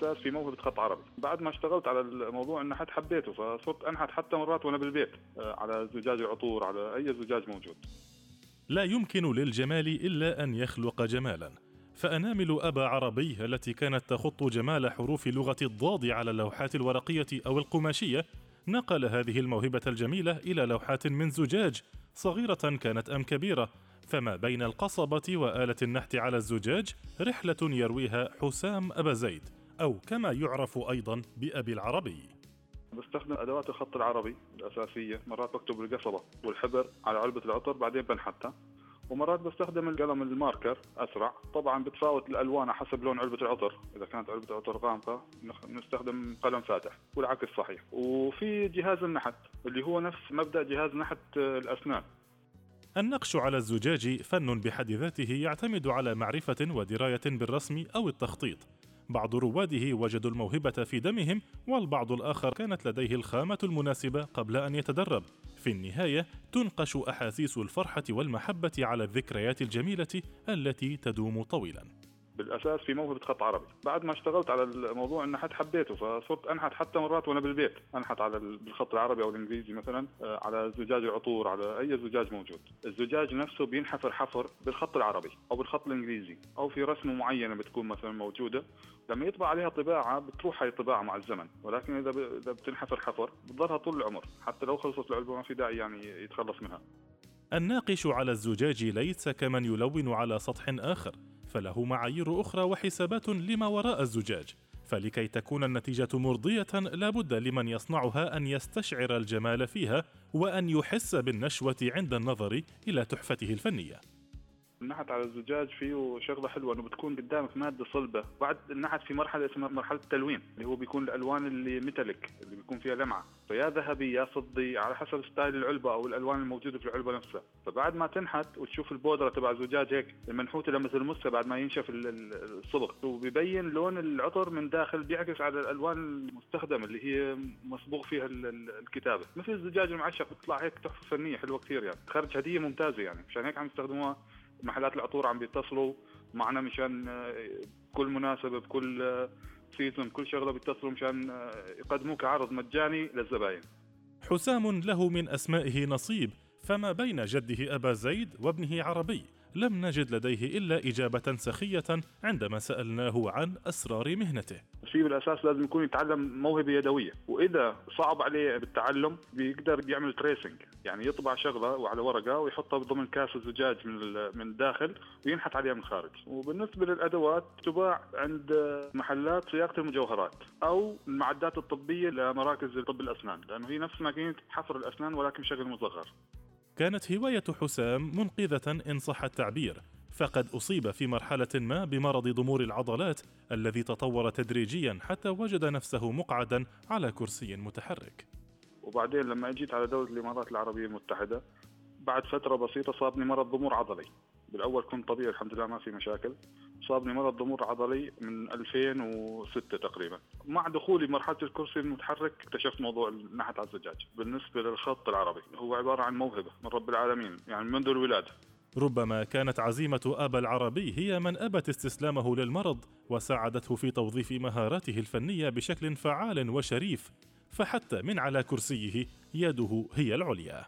بالاساس في موهبة خط عربي. بعد ما اشتغلت على الموضوع النحت حبيته فصرت أنحت حتى مرات وأنا بالبيت آه، على زجاج العطور على أي زجاج موجود. لا يمكن للجمال إلا أن يخلق جمالا. فأنامل أبا عربي التي كانت تخط جمال حروف لغة الضاد على اللوحات الورقية أو القماشية نقل هذه الموهبة الجميلة إلى لوحات من زجاج صغيرة كانت أم كبيرة. فما بين القصبة وآلة النحت على الزجاج رحلة يرويها حسام أبا زيد. أو كما يعرف أيضا بأبي العربي. بستخدم أدوات الخط العربي الأساسية مرات بكتب بالقصبه والحبر على علبة العطر بعدين بنحتها ومرات بستخدم القلم الماركر أسرع. طبعا بتفاوت الألوان حسب لون علبة العطر. إذا كانت علبة العطر غامقة نستخدم قلم فاتح والعكس صحيح. وفي جهاز النحت اللي هو نفس مبدأ جهاز نحت الأسنان. النقش على الزجاج فن بحد ذاته يعتمد على معرفة ودراية بالرسم أو التخطيط. بعض رواده وجدوا الموهبة في دمهم والبعض الآخر كانت لديه الخامة المناسبة قبل أن يتدرب. في النهاية تنقش أحاسيس الفرحة والمحبة على الذكريات الجميلة التي تدوم طويلاً. بالأساس في موهبه خط عربي. بعد ما اشتغلت على الموضوع النحت حبيته فصرت أنحت حتى مرات وأنا بالبيت. أنحت على بالخط العربي أو الإنجليزي مثلا آه، على زجاج العطور على أي زجاج موجود. الزجاج نفسه بينحفر حفر بالخط العربي أو بالخط الإنجليزي أو في رسمة معينة بتكون مثلا موجودة. لما يطبع عليها طباعة بتروح هي الطباعه مع الزمن. ولكن إذا إذا بتنحفر حفر بتضلها طول العمر. حتى لو خلصت العلبة ما في داعي يعني يتخلص منها. الناقش على الزجاج ليس كمن يلون على سطح آخر. فله معايير أخرى وحسابات لما وراء الزجاج. فلكي تكون النتيجة مرضية لابد لمن يصنعها أن يستشعر الجمال فيها وأن يحس بالنشوة عند النظر إلى تحفته الفنية. النحت على الزجاج فيه شغلة حلوة إنه بتكون قدامك مادة صلبة. بعد النحت في مرحلة اسمها مرحلة التلوين اللي هو بيكون الألوان اللي metallic اللي بيكون فيها لمعة. فيا ذهبي يا فضي على حسب style العلبة أو الألوان الموجودة في العلبة نفسها. فبعد ما تنحت وتشوف البودرة تبع الزجاج هيك المنحوتة لما تلمسها بعد ما ينشف الصبغ. وبيبين لون العطر من داخل بيعكس على الألوان المستخدمة اللي هي مصبوغ فيها الكتابة. مثل الزجاج المعشق بتطلع هيك تحفة فنية حلوة كثير يعني. خرج هدية ممتازة يعني مشان هيك عم يستخدموها محلات العطور عم بيتصلوا معنا مشان آه، كل مناسبة بكل سيزون آه، كل شغلة بيتصلوا مشان آه، يقدموك عرض مجاني للزباين. حسام له من أسمائه نصيب فما بين جده أبا زيد وابنه عربي. لم نجد لديه إلا إجابة سخية عندما سألناه عن أسرار مهنته. في بالأساس لازم يكون يتعلم موهبة يدوية وإذا صعب عليه بالتعلم بيقدر يعمل تريسنج يعني يطبع شغلة وعلى ورقة ويحطها ضمن كاس زجاج من من الداخل وينحت عليها من الخارج. وبالنسبة للأدوات تباع عند محلات صياغة المجوهرات أو المعدات الطبية لمراكز طب الأسنان لأنه هي نفس ماكينة حفر الأسنان ولكن بشكل مصغر. كانت هواية حسام منقذة إن صح التعبير فقد أصيب في مرحلة ما بمرض ضمور العضلات الذي تطور تدريجيا حتى وجد نفسه مقعدا على كرسي متحرك. وبعدين لما اجيت على دولة الإمارات العربية المتحدة بعد فترة بسيطة صابني مرض ضمور عضلي. بالأول كنت طبيعي الحمد لله ما في مشاكل. صابني مرض ضمور عضلي من 2006 تقريبا. مع دخولي مرحلة الكرسي المتحرك اكتشفت موضوع النحت على الزجاج. بالنسبة للخط العربي هو عبارة عن موهبة من رب العالمين يعني منذ الولادة. ربما كانت عزيمة أبا العربي هي من أبت استسلامه للمرض وساعدته في توظيف مهاراته الفنية بشكل فعال وشريف فحتى من على كرسيه يده هي العليا.